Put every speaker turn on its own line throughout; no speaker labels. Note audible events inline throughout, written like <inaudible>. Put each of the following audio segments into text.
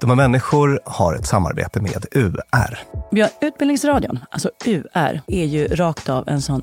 De här människor har ett samarbete med UR.
Ja, Utbildningsradion, alltså UR, är ju rakt av en sån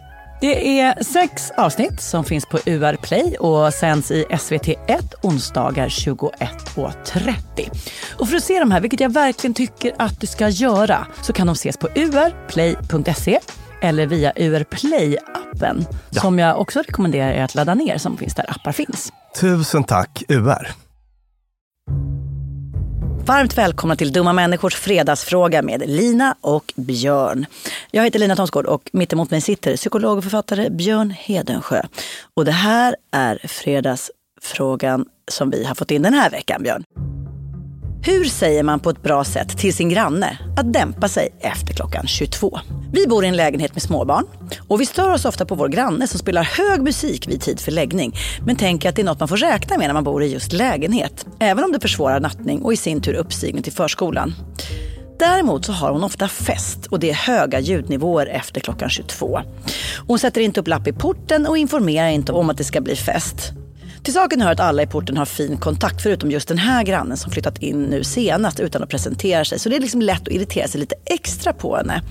Det är sex avsnitt som finns på UR Play och sänds i SVT1 onsdagar 21.30. Och för att se de här, vilket jag verkligen tycker att du ska göra, så kan de ses på urplay.se eller via UR Play-appen ja. som jag också rekommenderar er att ladda ner som finns där appar finns.
Tusen tack UR!
Varmt välkomna till Dumma människors fredagsfråga med Lina och Björn. Jag heter Lina Thomsgård och mittemot mig sitter psykolog och författare Björn Hedensjö. Och det här är fredagsfrågan som vi har fått in den här veckan, Björn. Hur säger man på ett bra sätt till sin granne att dämpa sig efter klockan 22? Vi bor i en lägenhet med småbarn och vi stör oss ofta på vår granne som spelar hög musik vid tid för läggning. Men tänker att det är något man får räkna med när man bor i just lägenhet. Även om det försvårar nattning och i sin tur uppstigning till förskolan. Däremot så har hon ofta fest och det är höga ljudnivåer efter klockan 22. Hon sätter inte upp lapp i porten och informerar inte om att det ska bli fest. Till saken hör att alla i porten har fin kontakt förutom just den här grannen som flyttat in nu senast utan att presentera sig. Så det är liksom lätt att irritera sig lite extra på henne.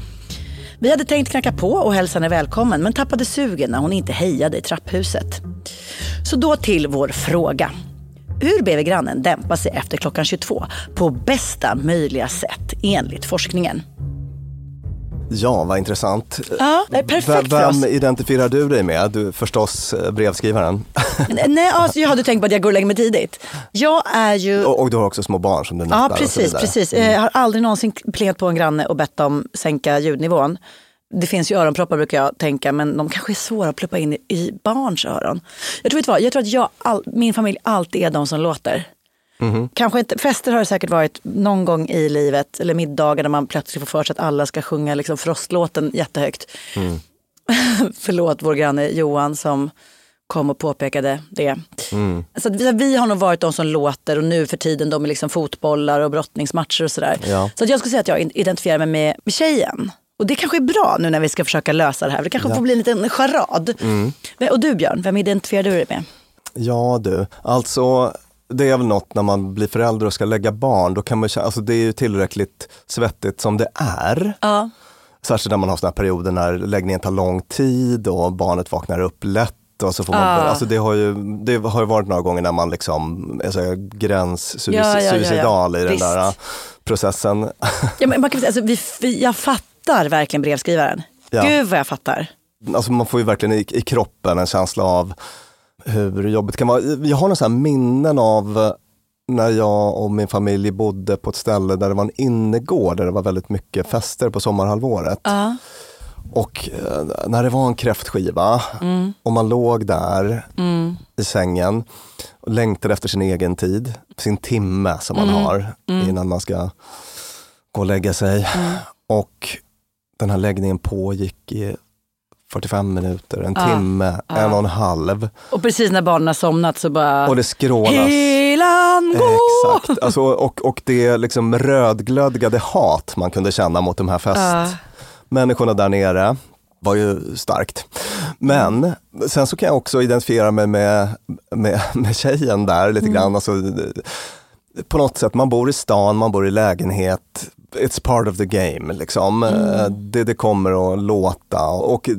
Vi hade tänkt knacka på och hälsa henne välkommen men tappade sugen när hon inte hejade i trapphuset. Så då till vår fråga. Hur ber vi grannen dämpa sig efter klockan 22 på bästa möjliga sätt enligt forskningen?
Ja, vad intressant.
Ja, perfekt
Vem identifierar du dig med? Du förstås eh, brevskrivaren.
Nej, alltså, jag hade tänkt på att jag går och lägger mig tidigt. Jag är ju...
och, och du har också små barn som du nattar
Ja, precis. precis. Jag har aldrig någonsin plingat på en granne och bett dem sänka ljudnivån. Det finns ju öronproppar brukar jag tänka, men de kanske är svåra att pluppa in i, i barns öron. Jag tror, vet vad, jag tror att jag, all, min familj alltid är de som låter. Kanske inte, fester har det säkert varit någon gång i livet, eller middagar där man plötsligt får för sig att alla ska sjunga liksom frostlåten jättehögt. <laughs> Förlåt vår granne Johan som kom och påpekade det. Så att vi, vi har nog varit de som låter och nu för tiden de är liksom fotbollar och brottningsmatcher och sådär.
Ja.
Så jag skulle säga att jag identifierar mig med, med tjejen. Och det kanske är bra nu när vi ska försöka lösa det här. Det kanske får bli en liten charad. Och du Björn, vem identifierar du dig med?
Ja du, alltså det är väl något när man blir förälder och ska lägga barn, då kan man känna, alltså det är ju tillräckligt svettigt som det är.
Ja.
Särskilt när man har sådana här perioder när läggningen tar lång tid och barnet vaknar upp lätt. Och så får man,
Ah.
alltså det, har ju, det har ju varit några gånger när man liksom är så här
Ja, ja, ja, ja.
gränssuicidal i den
Visst.
där äh, processen.
Ja, men man kan, <laughs> alltså, vi, vi, jag fattar verkligen brevskrivaren.
Ja.
Gud vad jag fattar.
Alltså man får ju verkligen i, i kroppen en känsla av hur jobbigt kan vara. Jag har några minnen av när jag och min familj bodde på ett ställe där det var en innergård där det var väldigt mycket fester på sommarhalvåret.
Ja.
Och eh, när det var en kräftskiva och man låg där i sängen och längtade efter sin egen tid, sin timme som man har innan man ska gå och lägga sig. Och den här läggningen pågick i 45 minuter, en timme, en och en halv.
Och precis när barnen har somnat så bara...
Och det skrålas.
Helan gå!
Exakt, alltså, och, och det liksom rödglödgade hat man kunde känna mot de här festmänniskorna där nere var ju starkt. Men sen så kan jag också identifiera mig med, med, med tjejen där lite grann. Alltså, på något sätt, man bor i stan, man bor i lägenhet. It's part of the game. Liksom. Eh, Det, det kommer att låta och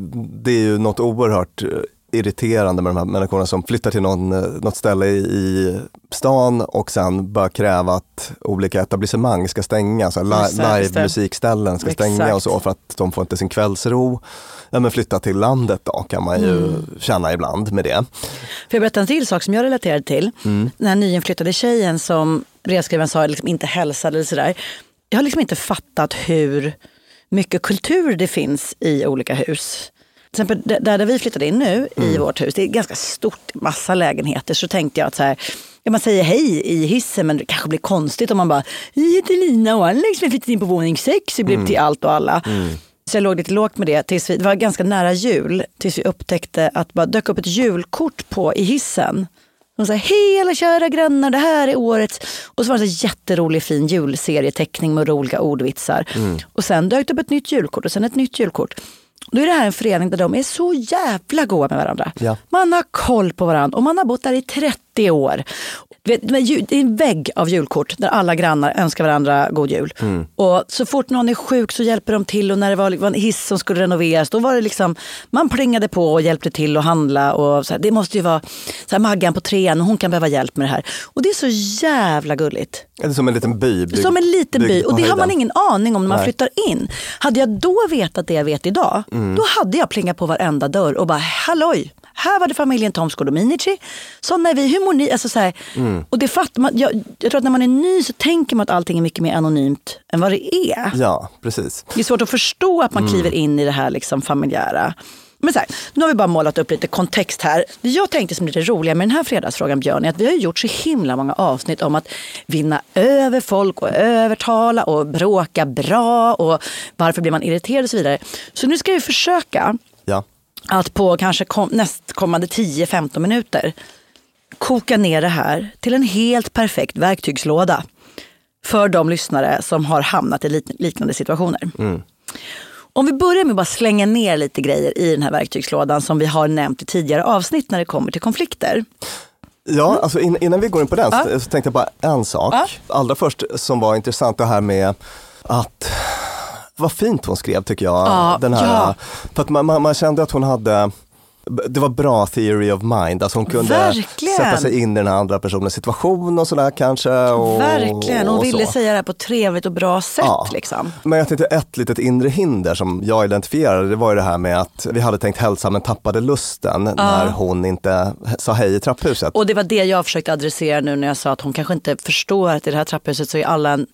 det är ju något oerhört eh, irriterande med de här människorna som flyttar till någon, eh, något ställe i, stan och sen börjar kräva att olika etablissemang ska stänga, så live-musikställen ska stänga
Exakt.
och så för att de får inte sin kvällsro. Ja, men flytta till landet då kan man ju
Mm.
känna ibland med det.
Får jag berätta en till sak som jag relaterade till? Den här nyinflyttade tjejen som brevskrivaren sa liksom inte hälsade eller sådär. Jag har liksom inte fattat hur mycket kultur det finns i olika hus. Till exempel där där vi flyttade in nu i vårt hus, det är ganska stort, massa lägenheter. Så tänkte jag att så här, ja, man säger hej i hissen men det kanske blir konstigt om man bara, vi heter Lina och Alex, vi har flyttat in på våning sex, det blev till allt och alla. Så jag låg lite lågt med det tills vi, det var ganska nära jul, tills vi upptäckte att det bara dök upp ett julkort på i hissen. De sa hela kära grannar, det här är årets. Och så var det en jätterolig fin julserieteckning med roliga ordvitsar. Och sen dök det upp ett nytt julkort och sen ett nytt julkort. Då är det här en förening där de är så jävla goa med varandra.
Ja.
Man har koll på varandra och man har bott där i 30 år. Vet, Det är en vägg av julkort där alla grannar önskar varandra god jul. Och så fort någon är sjuk så hjälper de till och när det var en hiss som skulle renoveras då var det liksom, man plingade på och hjälpte till att handla. Och så här, det måste ju vara så här, Maggan på trean, hon kan behöva hjälp med det här. Och det är så jävla gulligt.
Det är som en liten by. byggd-
Som en liten by. Och det har man ingen aning om när man
Nej.
flyttar in. Hade jag då vetat det jag vet idag, då hade jag plingat på varenda dörr och bara halloj. Här var det familjen Thomsgård och Minichi. Sådana är vi. Hur mår ni? Alltså så här, Och det fattar man. Jag, jag tror att när man är ny så tänker man att allting är mycket mer anonymt än vad det är.
Ja, precis.
Det är svårt att förstå att man kliver in i det här liksom familjära. Men så här, nu har vi bara målat upp lite kontext här. Det jag tänkte som lite roliga med den här fredagsfrågan Björn är att vi har gjort så himla många avsnitt om att vinna över folk och övertala och bråka bra och varför blir man irriterad och så vidare. Så nu ska vi försöka
Ja.
att på kanske kom, nästkommande 10-15 minuter koka ner det här till en helt perfekt verktygslåda för de lyssnare som har hamnat i lik- liknande situationer. Om vi börjar med att bara slänga ner lite grejer i den här verktygslådan som vi har nämnt i tidigare avsnitt när det kommer till konflikter.
Ja, alltså in, innan vi går in på den
Ja.
så, tänkte jag bara en sak.
Ja.
Allra först som var intressant det här med att vad fint hon skrev tycker jag.
Ja,
den här. För att man, man, man kände att hon hade det var bra theory of mind, alltså hon kunde
Verkligen.
sätta sig in i den andra personens situation och sådär kanske. Och,
Verkligen, hon
och
ville
så.
säga det här på ett trevligt och bra sätt.
Ja.
Liksom.
Men jag tänkte ett litet inre hinder som jag identifierade, det var ju det här med att vi hade tänkt hälsa men tappade lusten när hon inte sa hej i trapphuset.
Och det var det jag försökte adressera nu när jag sa att hon kanske inte förstår att i det här trapphuset så är alla en,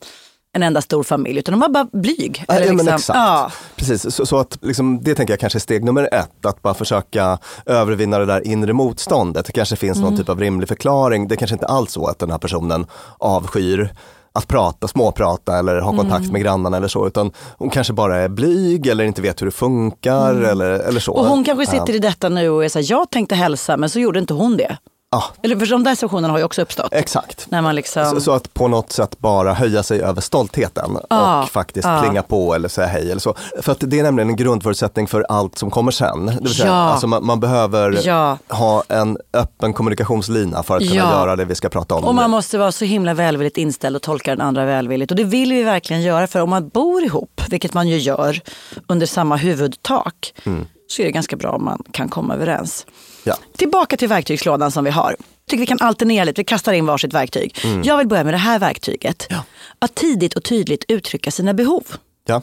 en enda stor familj, utan de var bara blyg.
Ja, ja, men
liksom-
exakt.
ja.
Precis, så, så att liksom, det tänker jag kanske är steg nummer ett, att bara försöka övervinna det där inre motståndet. Det kanske finns
Mm.
någon typ av rimlig förklaring. Det kanske inte alls så att den här personen avskyr att prata, småprata eller ha kontakt
Mm.
med grannarna eller så, utan hon kanske bara är blyg eller inte vet hur det funkar eller, eller så.
Mm. Och hon kanske sitter i detta nu och är så här, jag tänkte hälsa men så gjorde inte hon det.
Ja,
Eller för de där situationerna har ju också uppstått.
exakt.
När man liksom...
Så, så att på något sätt bara höja sig över stoltheten
Ja,
och faktiskt
ja.
plinga på eller säga hej eller så. För att det är nämligen en grundförutsättning för allt som kommer sen. Det vill säga,
Ja.
alltså man, man behöver
Ja.
ha en öppen kommunikationslina för att kunna
Ja.
göra det vi ska prata om.
Och man måste vara så himla välvilligt inställd och tolka den andra välvilligt. Och det vill vi verkligen göra för om man bor ihop, vilket man ju gör under samma huvudtak, så är det ganska bra om man kan komma överens.
Ja.
Tillbaka till verktygslådan som vi har. Jag tycker vi kan alternera lite, vi kastar in varsitt verktyg. Jag vill börja med det här verktyget. Att tidigt och tydligt uttrycka sina behov.
Ja.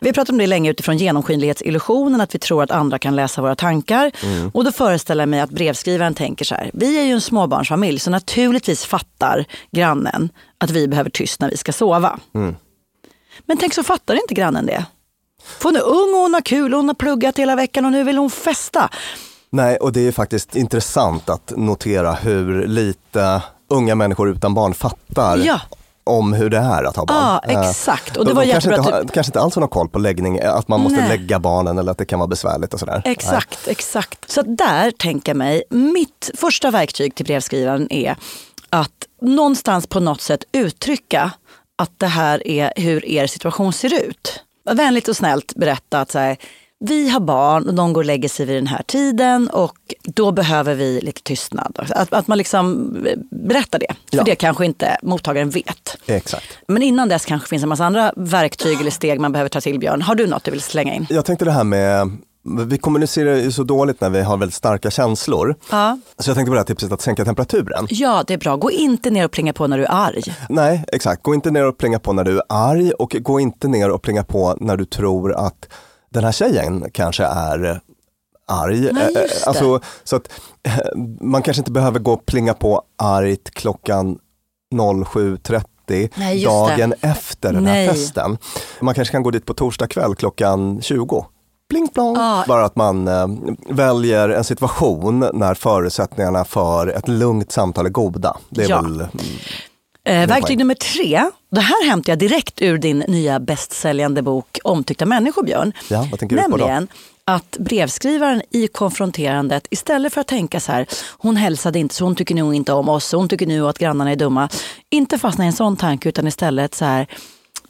Vi har pratat om det länge utifrån genomskinlighetsillusionen, att vi tror att andra kan läsa våra tankar. Och då föreställer jag mig att brevskrivaren tänker så här, vi är ju en småbarnsfamilj så naturligtvis fattar grannen att vi behöver tyst när vi ska sova. Men tänk så fattar inte grannen det. För hon är ung och hon har kul och hon har pluggat hela veckan och nu vill hon festa.
Nej, och det är faktiskt intressant att notera hur lite unga människor utan barn fattar
Ja.
om hur det är att ha barn.
Ja,
Eh,
exakt. Och
de
det var
kanske,
jättebra
inte
att
har, kanske inte alls har någon koll på läggning, att man måste
Nej.
lägga barnen eller att det kan vara besvärligt och sådär.
Exakt, exakt. Så där tänker jag mig, mitt första verktyg till brevskrivaren är att någonstans på något sätt uttrycka att det här är hur er situation ser ut. Vänligt och snällt berätta att så här, vi har barn och de går och lägger sig vid den här tiden och då behöver vi lite tystnad. Att, att man liksom berättar det, för
Ja.
det kanske inte mottagaren vet.
Exakt.
Men innan dess kanske finns en massa andra verktyg eller steg man behöver ta till Björn. Har du något du vill slänga in?
Jag tänkte det här med, vi kommunicerar ju så dåligt när vi har väldigt starka känslor.
Ja.
Så jag tänkte på det här tipset att sänka temperaturen.
Ja, det är bra. Gå inte ner och plinga på när du är arg.
Nej, exakt. Gå inte ner och plinga på när du är arg och gå inte ner och plinga på när du tror att den här tjejen kanske är arg.
Nej,
Eh,
det.
Alltså, så att eh, man kanske inte behöver gå och plinga på argt klockan 07.30
Nej,
dagen efter den
Nej.
här festen. Man kanske kan gå dit på torsdag kväll klockan 20. Pling plong.
Ja.
Bara att man eh, väljer en situation när förutsättningarna för ett lugnt samtal är goda. Det är
Ja.
väl
Eh, verktyg nummer tre. Det här hämtar jag direkt ur din nya bästsäljande bok Omtyckta människor, Björn.
Ja, vad tänker du på då?
Nämligen att brevskrivaren i konfronterandet, istället för att tänka så här, hon hälsade inte så hon tycker nog inte om oss, hon tycker nu att grannarna är dumma. Inte fastna i en sån tanke utan istället så här,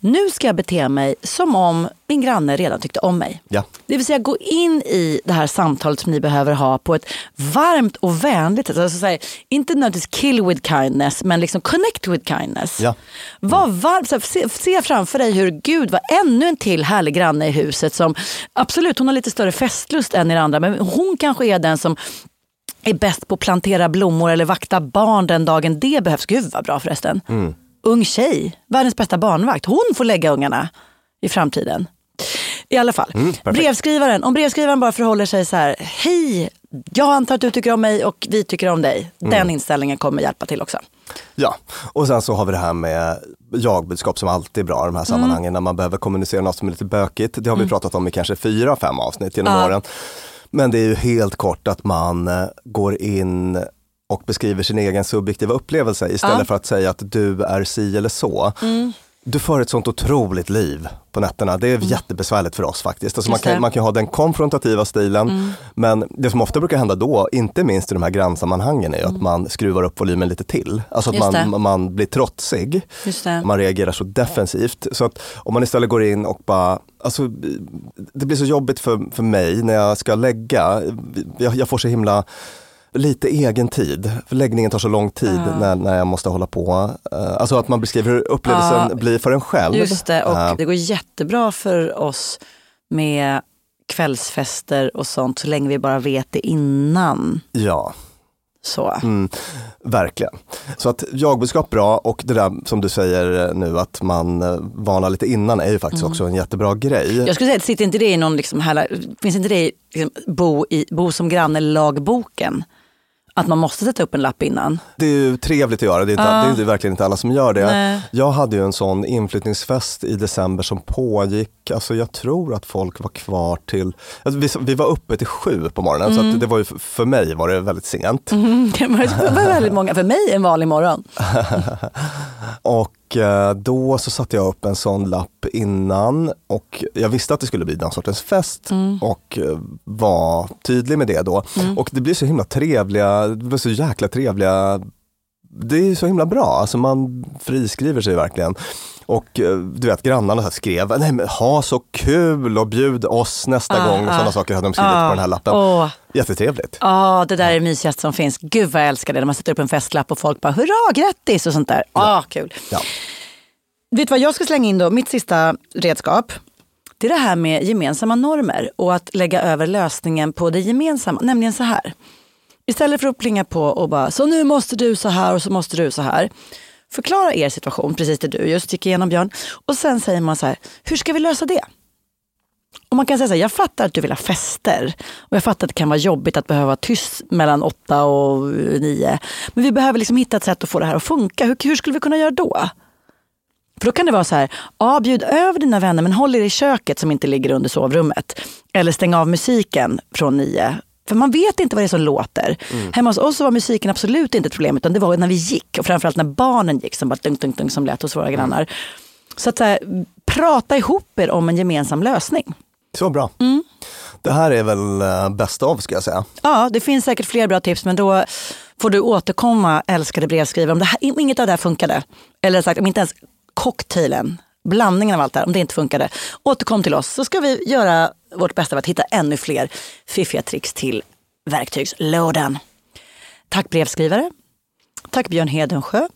nu ska jag bete mig som om min granne redan tyckte om mig.
Ja.
Det vill säga gå in i det här samtalet som ni behöver ha på ett varmt och vänligt sätt. Alltså, här, inte nödvändigtvis kill with kindness, men liksom connect with kindness.
Ja.
Var varm, här, se, se framför dig hur Gud var ännu en till härlig granne i huset som absolut, hon har lite större festlust än er andra, men hon kanske är den som är bäst på att plantera blommor eller vakta barn den dagen det behövs. Gud vad bra förresten. Ung tjej, världens bästa barnvakt. Hon får lägga ungarna i framtiden. I alla fall, brevskrivaren, om brevskrivaren bara förhåller sig så här, hej, jag antar att du tycker om mig och vi tycker om dig. Den inställningen kommer hjälpa till också.
Ja, och sen så har vi det här med jag-budskap som alltid är bra i de här sammanhangen när man behöver kommunicera något som är lite bökigt. Det har vi pratat om i kanske fyra, fem avsnitt genom
Ja.
åren. Men det är ju helt kort att man eh, går in och beskriver sin egen subjektiva upplevelse istället
Ja.
för att säga att du är si eller så. Du för ett sånt otroligt liv på nätterna. Det är jättebesvärligt för oss faktiskt. Alltså man, kan, man kan ha den konfrontativa stilen, men det som ofta brukar hända då, inte minst i de här grannsammanhangen, är att man skruvar upp volymen lite till. Alltså att man, man blir trotsig. Man reagerar så defensivt. Så att om man istället går in och bara, alltså det blir så jobbigt för, för mig när jag ska lägga, jag, jag får så himla lite egen tid. För läggningen tar så lång tid när, när jag måste hålla på. Eh, Alltså att man beskriver hur upplevelsen
Ja,
blir för en själv.
Just det, och
Eh,
det går jättebra för oss med kvällsfester och sånt så länge vi bara vet det innan.
Ja,
Så.
mm, verkligen. Så att jagbudskap bra och det där som du säger nu att man eh, varnar lite innan är ju faktiskt också en jättebra grej.
Jag skulle säga att sitter inte det i någon, liksom, här, finns inte det i liksom, bo, i, bo som granne-lagboken? Att man måste sätta upp en lapp innan.
Det är ju trevligt att göra, det är, inte,
Ja.
det är verkligen inte alla som gör det.
Nej.
Jag hade ju en sån inflyttningsfest i december som pågick, alltså jag tror att folk var kvar till, alltså vi, vi var uppe till sju på morgonen så att det var ju, för mig var det väldigt sent.
Mm, det var väldigt många, för mig en vanlig morgon. <laughs>
Och då så satte jag upp en sån lapp innan och jag visste att det skulle bli den sortens fest och eh, var tydlig med det då. Och det blir så himla trevliga, det var så jäkla trevliga det är så himla bra, alltså man friskriver sig verkligen. Och eh, du vet grannarna så skrev, nej men ha så kul och bjud oss nästa
Ah,
gång.
ah.
Sådana saker hade de skrivit på den här lappen.
Åh,
Jättetrevligt.
Ja, det där är det mysigaste som finns. Gud vad jag älskar det när man sätter upp en festlapp och folk bara hurra, grattis och sånt där. Ah, kul.
Ja.
Vet du vad jag ska slänga in då? Mitt sista redskap. Det är det här med gemensamma normer och att lägga över lösningen på det gemensamma. Nämligen så här. Istället för att plinga på och bara så nu måste du så här och så måste du så här. Förklara er situation, precis det du just gick igenom Björn. Och sen säger man så här, hur ska vi lösa det? Och man kan säga så här, jag fattar att du vill ha fester. Och jag fattar att det kan vara jobbigt att behöva vara tyst mellan åtta och nio. Men vi behöver liksom hitta ett sätt att få det här att funka. Hur, hur skulle vi kunna göra då? För då kan det vara så här, ja, bjud över dina vänner men håll er i köket som inte ligger under sovrummet. Eller stäng av musiken från nio. För man vet inte vad det är som låter. Hemma hos oss var musiken absolut inte ett problem utan det var när vi gick och framförallt när barnen gick som bara dunk, dunk, dunk som lät hos våra grannar. Så att så här, prata ihop er om en gemensam lösning.
Så bra.
Mm.
Det här är väl eh, bäst av ska jag säga.
Ja, det finns säkert fler bra tips men då får du återkomma älskade brevskrivare om, det här, om inget av det här funkade. Eller sagt om inte ens cocktailen, blandningen av allt det här, om det inte funkade. Återkom till oss så ska vi göra vårt bästa för att hitta ännu fler fiffiga tricks till verktygslådan. Tack brevskrivare. Tack Björn Hedensjö.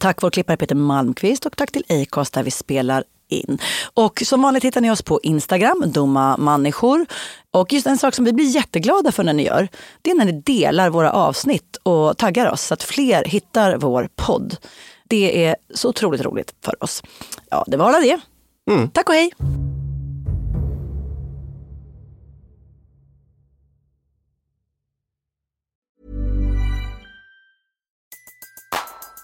Tack vår klippare Peter Malmqvist och tack till Acast där vi spelar in. Och som vanligt hittar ni oss på Instagram, Dumma människor. Och just en sak som vi blir jätteglada för när ni gör, det är när ni delar våra avsnitt och taggar oss så att fler hittar vår podd. Det är så otroligt roligt för oss. Ja, det var alla det. Tack och hej!